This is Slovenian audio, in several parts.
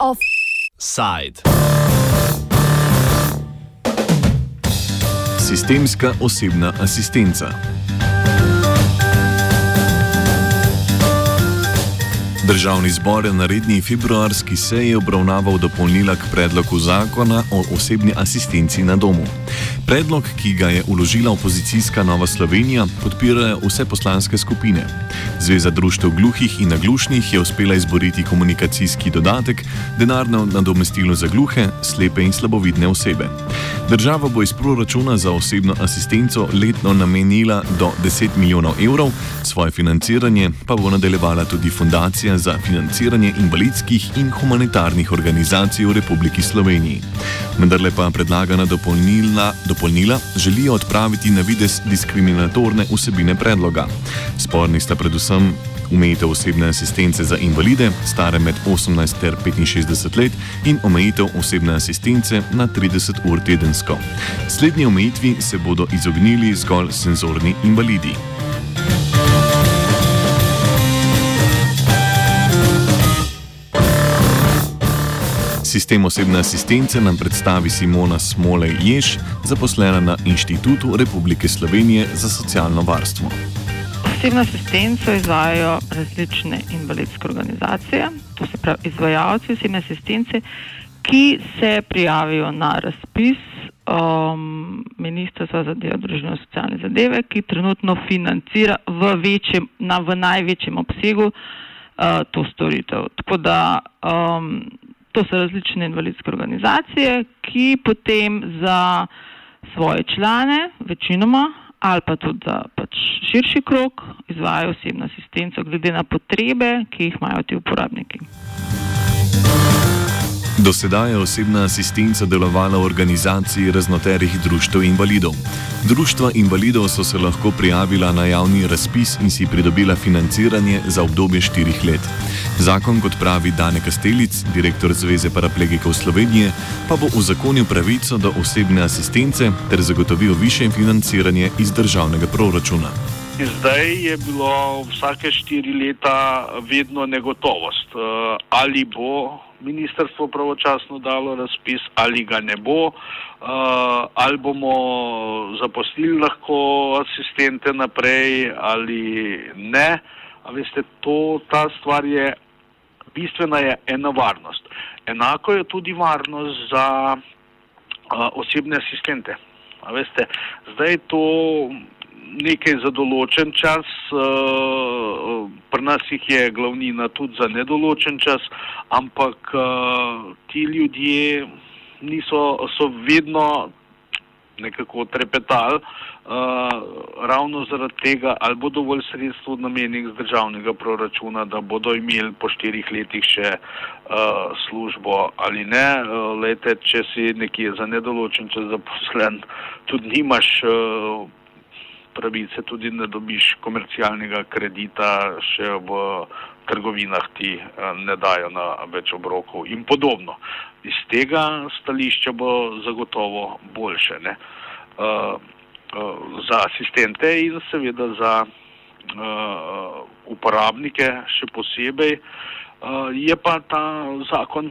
Offside. Sistemska osebna asistenca. Državni zbor je na redni februarski seji obravnaval dopolnila k predlogu zakona o osebni asistenci na domu. Predlog, ki ga je uložila opozicijska Nova Slovenija, podpirajo vse poslanske skupine. Zveza društev gluhih in naglušnih je uspela izboriti komunikacijski dodatek, denarno nadomestilo za gluhe, slepe in slabovidne osebe. Država bo iz proračuna za osebno asistenco letno namenila do 10 milijonov evrov, svoje financiranje pa bo nadaljevala tudi fundacija za financiranje invalidskih in humanitarnih organizacij v Republiki Sloveniji. Vendar pa predlagana dopolnila, dopolnila želijo odpraviti na vides diskriminatorne vsebine predloga. Sporni sta predvsem omejitev osebne asistence za invalide, stare med 18 in 65 let, in omejitev osebne asistence na 30 ur tedensko. Slednji omejitvi se bodo izognili zgolj senzorni invalidi. Sistem osebne asistence nam predstavi Simona Smolej Jež, zaposlena na Inštitutu Republike Slovenije za socialno varstvo. Osebno asistenco izvajajo različne invalidske organizacije, to se pravi izvajalci osebne asistence, ki se prijavijo na razpis um, Ministrstva za delo, družino in socialne zadeve, ki trenutno financira v, večjem, na, v največjem obsegu uh, to storitev. Tako da um, to so različne invalidske organizacije, ki potem za svoje člane, večinoma, ali pa tudi za pač širši krok, izvajajo osebno asistenco, glede na potrebe, ki jih imajo ti uporabniki. Do sedaj je osebna asistenca delovala v organizaciji raznoterih društv invalidov. Društva invalidov so se lahko prijavila na javni razpis in si pridobila financiranje za obdobje štirih let. Zakon, kot pravi Dane Kastelic, direktor Zveze paraplegikov Slovenije, pa bo uzakonil pravico do osebne asistence ter zagotovil više financiranje iz državnega proračuna. Zdaj je bilo vsake štiri leta vedno negotovost, eh, ali bo ministrstvo pravočasno dalo razpis, ali ga ne bo, eh, ali bomo zaposlili lahko asistente naprej ali ne. A veste, to, ta stvar je bistvena, je ena varnost. Enako je tudi varnost za uh, osebne asistente. Veste, zdaj to nekaj za določen čas, uh, pri nas jih je glavnina tudi za nedoločen čas, ampak uh, ti ljudje niso, so vedno nekako trepetali, uh, ravno zaradi tega, ali bo dovolj sredstvo namenjenih z državnega proračuna, da bodo imeli po štirih letih še uh, službo ali ne. Uh, lete, če si nekje za nedoločen čas zaposlen, tudi nimaš. Uh, pravice tudi ne dobiš komercialnega kredita, še v trgovinah ti eh, ne dajo na več obrokov in podobno. Iz tega stališča bo zagotovo boljše ne? Uh, uh, za asistente in seveda za uh, uporabnike še posebej. Je pa ta zakon,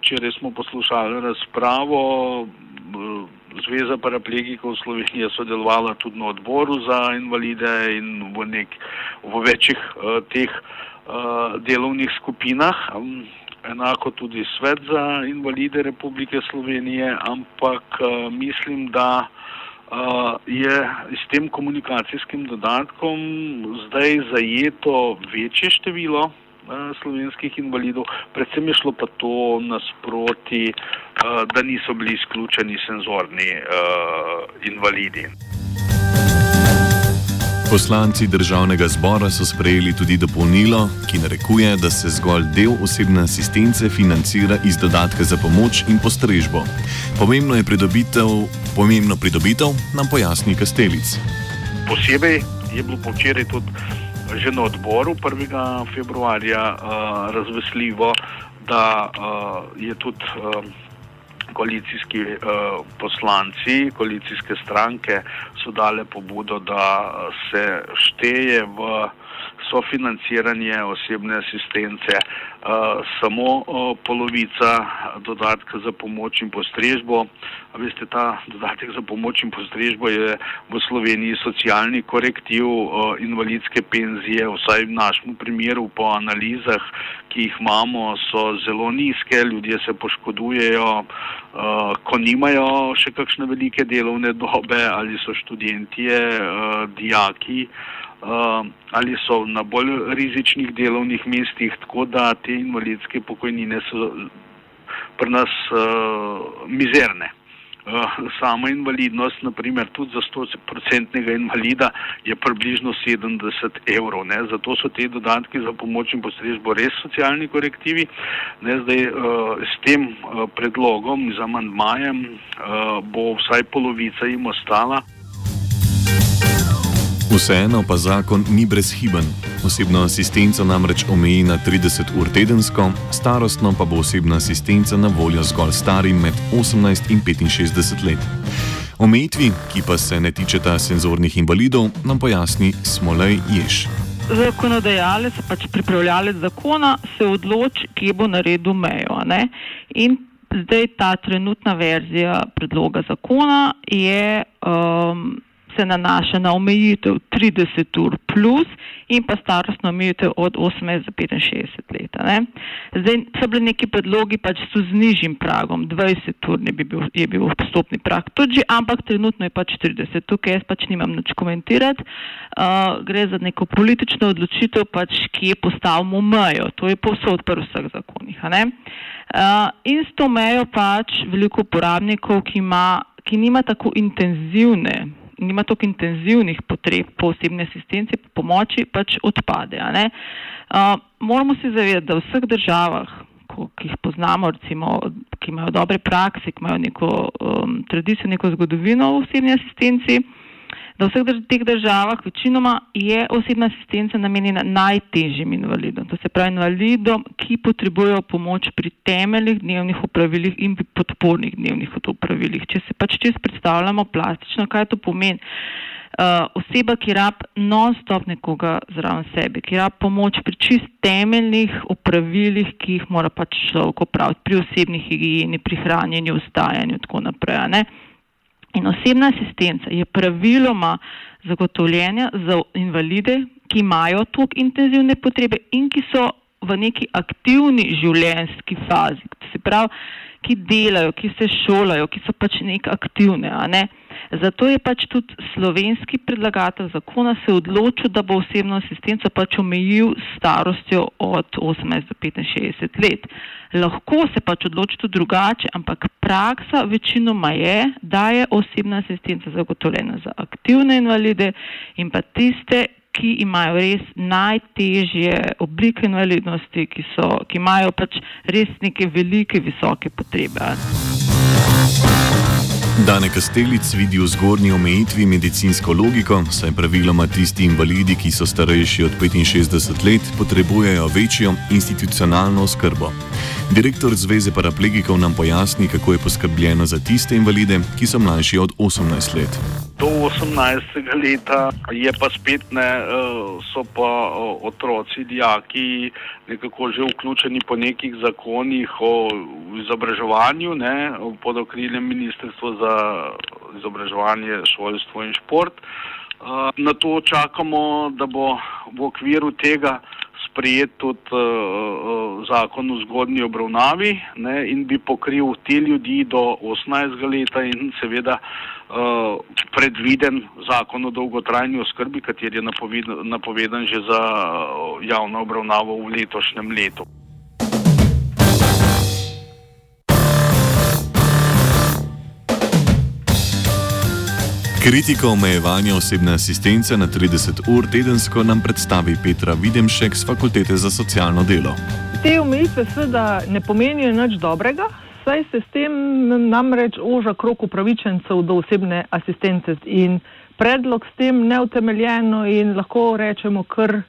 včeraj smo poslušali razpravo, Zveza paraplegikov Slovenije sodelovala tudi na odboru za invalide in v, nek, v večjih uh, teh uh, delovnih skupinah, um, enako tudi svet za invalide Republike Slovenije, ampak uh, mislim, da uh, je s tem komunikacijskim dodatkom zdaj zajeto večje število slovenskih invalidov, predvsem je šlo pa to nasproti, da niso bili izključeni senzorni invalidi. Poslanci državnega zbora so sprejeli tudi dopolnilo, ki narekuje, da se zgolj del osebne asistence financira iz dodatka za pomoč in postrežbo. Pomembno je pridobitev, pomembno pridobitev nam pojasni Kastelic. Posebej je bilo včeraj tudi že na odboru 1. februarja uh, razvesljivo, da uh, je tudi uh, koalicijski uh, poslanci, koalicijske stranke so dale pobudo, da se šteje v sofinanciranje osebne asistence, samo polovica dodatka za pomoč in postrežbo. Veste, ta dodatek za pomoč in postrežbo je v Sloveniji socialni korektiv invalidske penzije, vsaj v našem primeru po analizah, ki jih imamo, so zelo nizke, ljudje se poškodujejo, ko nimajo še kakšne velike delovne dobe ali so študentje, dijaki ali so na bolj rizičnih delovnih mestih, tako da te invalidske pokojnine so pri nas uh, mizerne. Uh, sama invalidnost, naprimer, tudi za 100-procentnega invalida je približno 70 evrov. Ne? Zato so te dodatki za pomoč in postrežbo res socialni korektivi. Ne? Zdaj, uh, s tem uh, predlogom, z amandmajem, uh, bo vsaj polovica jim ostala. Vseeno pa zakon ni brezhiben. Osebno asistenco namreč omeji na 30 ur tedensko, starostno pa bo osebna asistenca na voljo zgolj starim med 18 in 65 let. Omejitvi, ki pa se ne tičeta senzornih invalidov, nam pojasni Smolej Jež. Zakonodajalec, pač pripravljalec zakona, se odloči, kje bo naredil mejo. Ne? In zdaj ta trenutna verzija predloga zakona je. Um, se nanaša na omejitev 30 ur plus in pa starostno omejitev od 18 do 65 let. Ne. Zdaj so bili neki predlogi pač z nižjim pragom, 20 ur bi bil, je bil vstopni prag tudi, ampak trenutno je pač 30. Tukaj jaz pač nimam nič komentirati. Uh, gre za neko politično odločitev, pač, kje postavimo mejo. To je posod pri vseh zakonih. Uh, in s to mejo pač veliko uporabnikov, ki, ima, ki nima tako intenzivne nima toliko intenzivnih potreb po osebni asistenci, po pomoči, pač odpade. Uh, moramo se zavedati, da v vseh državah, ko, ki jih poznamo, recimo, ki imajo dobre prakse, ki imajo neko um, tradicijo, neko zgodovino v osebni asistenci, da v vseh teh državah večinoma je osebna asistenca namenjena najtežjim invalidom. To se pravi invalidom, ki potrebujejo pomoč pri temeljnih dnevnih upravilih in pri podpornih dnevnih upravilih. Če se pač čez predstavljamo plastično, kaj to pomeni. Uh, oseba, ki rab non-stop nekoga zraven sebe, ki rab pomoč pri čist temeljnih opravilih, ki jih mora pač človek opraviti pri osebni higieni, pri hranjenju, vstajanju in tako naprej. Ne? In osebna asistenca je praviloma zagotovljena za invalide, ki imajo tako intenzivne potrebe in ki so v neki aktivni življenjski fazi, se pravi, ki delajo, ki se šolajo, ki so pač nek aktivne. Ne? Zato je pač tudi slovenski predlagatelj zakona se odločil, da bo osebno asistenco pač omejil starostjo od 18 do 65 let. Lahko se pač odloči tudi drugače, ampak praksa večinoma je, da je osebna asistenca zagotovljena za aktivne invalide in pa tiste, ki imajo res najtežje oblike invalidnosti, ki, so, ki imajo pač res neke velike, visoke potrebe. Dane Kastelic vidi v zgornji omejitvi medicinsko logiko, saj praviloma tisti invalidi, ki so starejši od 65 let, potrebujejo večjo institucionalno skrbo. Direktor Zveze paraplegikov nam pojasni, kako je poskrbljeno za tiste invalide, ki so mlajši od 18 let. Do 18 leta je pa spet ne, eh, so pa eh, otroci, dijaki nekako že vključeni po nekih zakonih o izobraževanju ne, pod okriljem Ministrstva za izobraževanje, šolstvo in šport. Eh, na to čakamo, da bo v okviru tega sprejet tudi uh, zakon o zgodnji obravnavi ne, in bi pokril te ljudi do 18 leta in seveda uh, predviden zakon o dolgotrajni oskrbi, kateri je napovedan, napovedan že za javno obravnavo v letošnjem letu. Kritiko omejevanja osebne asistence na 30 ur tedensko nam predstavi Petra Videmšek z Fakultete za socialno delo. Te omejitve seveda ne pomenijo nič dobrega, saj se s tem namreč oža krok upravičencev do osebne asistence in predlog s tem neutemeljeno in lahko rečemo kar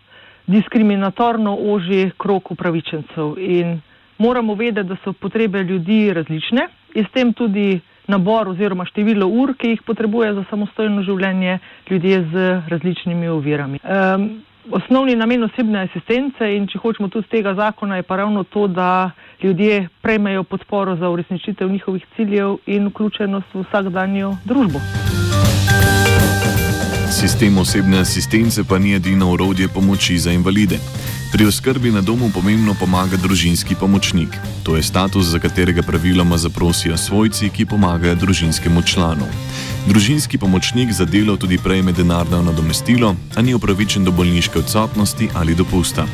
diskriminatorno oži krok upravičencev. In moramo vedeti, da so potrebe ljudi različne in s tem tudi nabor oziroma število ur, ki jih potrebuje za samostojno življenje ljudje z različnimi ovirami. Um, osnovni namen osebne asistence in če hočemo tudi z tega zakona, je pa ravno to, da ljudje prejmejo podporo za uresničitev njihovih ciljev in vključenost v vsakdanjo družbo. Sistem osebne asistence pa ni edino urodje pomoči za invalide. Pri oskrbi na domu pomembno pomaga družinski pomočnik. To je status, za katerega praviloma zaprosijo svojci, ki pomagajo družinskemu članu. Družinski pomočnik za delo tudi prejme denarno nadomestilo, a ni upravičen do bolniške odsotnosti ali dopusta.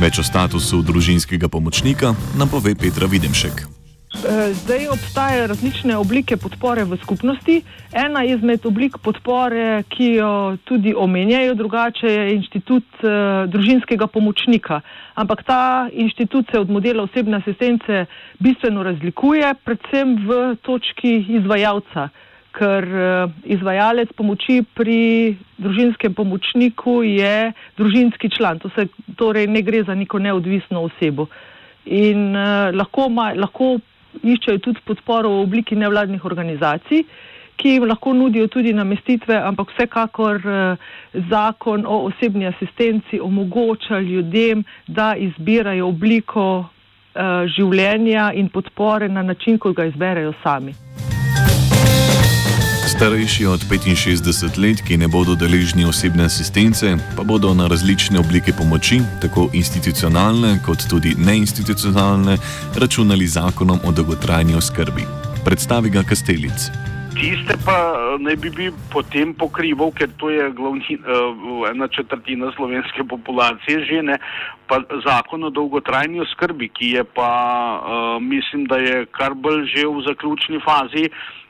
Več o statusu družinskega pomočnika nam pove Petra Videmšek. Eh, zdaj obstajajo različne oblike podpore v skupnosti. Ena izmed oblik podpore, ki jo tudi omenjajo, drugače je inštitut uh, družinskega pomočnika. Ampak ta inštitut se od modela osebne asistence bistveno razlikuje, predvsem v točki izvajalca, ker uh, izvajalec pomoči pri družinskem pomočniku je družinski član. To se torej ne gre za neko neodvisno osebo. In uh, lahko, ma, lahko iščejo tudi podporo v obliki nevladnih organizacij, ki jim lahko nudijo tudi namestitve, ampak vsekakor eh, zakon o osebni asistenci omogoča ljudem, da izbirajo obliko eh, življenja in podpore na način, kot ga izberejo sami. Starejši od 65 let, ki ne bodo deležni osebne asistence, pa bodo na različne oblike pomoči, tako institucionalne kot tudi neinstitucionalne, računali zakonom o dolgotrajni oskrbi. Predstavi ga Kastelic. Tiste pa eh, ne bi bil potem pokrival, ker to je glavni, uh, ena četrtina slovenske populacije žene, pa zakon o dolgotrajni oskrbi, ki je pa, uh, mislim, da je kar bolj že v zaključni fazi.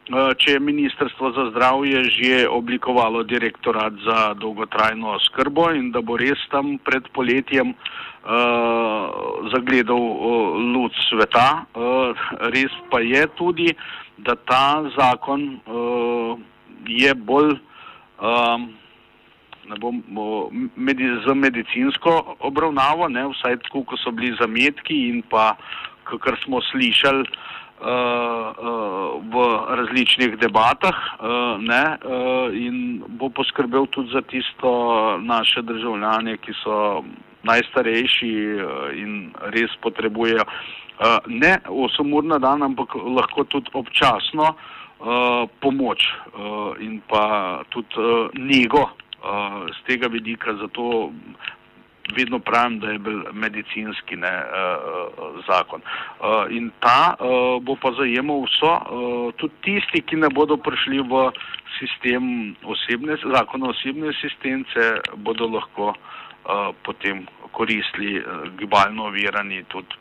Eh, če je Ministrstvo za zdravje že oblikovalo direktorat za dolgotrajno skrbo in da bo res tam pred poletjem uh, zagledal uh, luč sveta. Uh, res pa je tudi, da ta zakon uh, je bolj um, bom, uh, medi, za medicinsko obravnavo, ne, vsaj tako, ko so bili zametki in pa, kar smo slišali, v različnih debatah ne, in bo poskrbel tudi za tisto naše državljane, ki so najstarejši in res potrebujejo ne 8 ur na dan, ampak lahko tudi občasno pomoč in pa tudi nego z tega vidika. Zato vedno pravim, da je bil medicinski ne, uh, zakon. Uh, in ta uh, bo pa zajemal vso, uh, tudi tisti, ki ne bodo prišli v sistem osebne, zakona osebne asistence, bodo lahko uh, potem koristili uh, gibalno ovirani tudi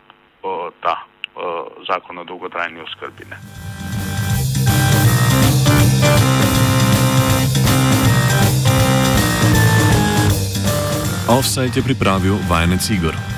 uh, ta uh, zakon o dolgotrajni oskrbine. Offside je pripravil vajenec Igor.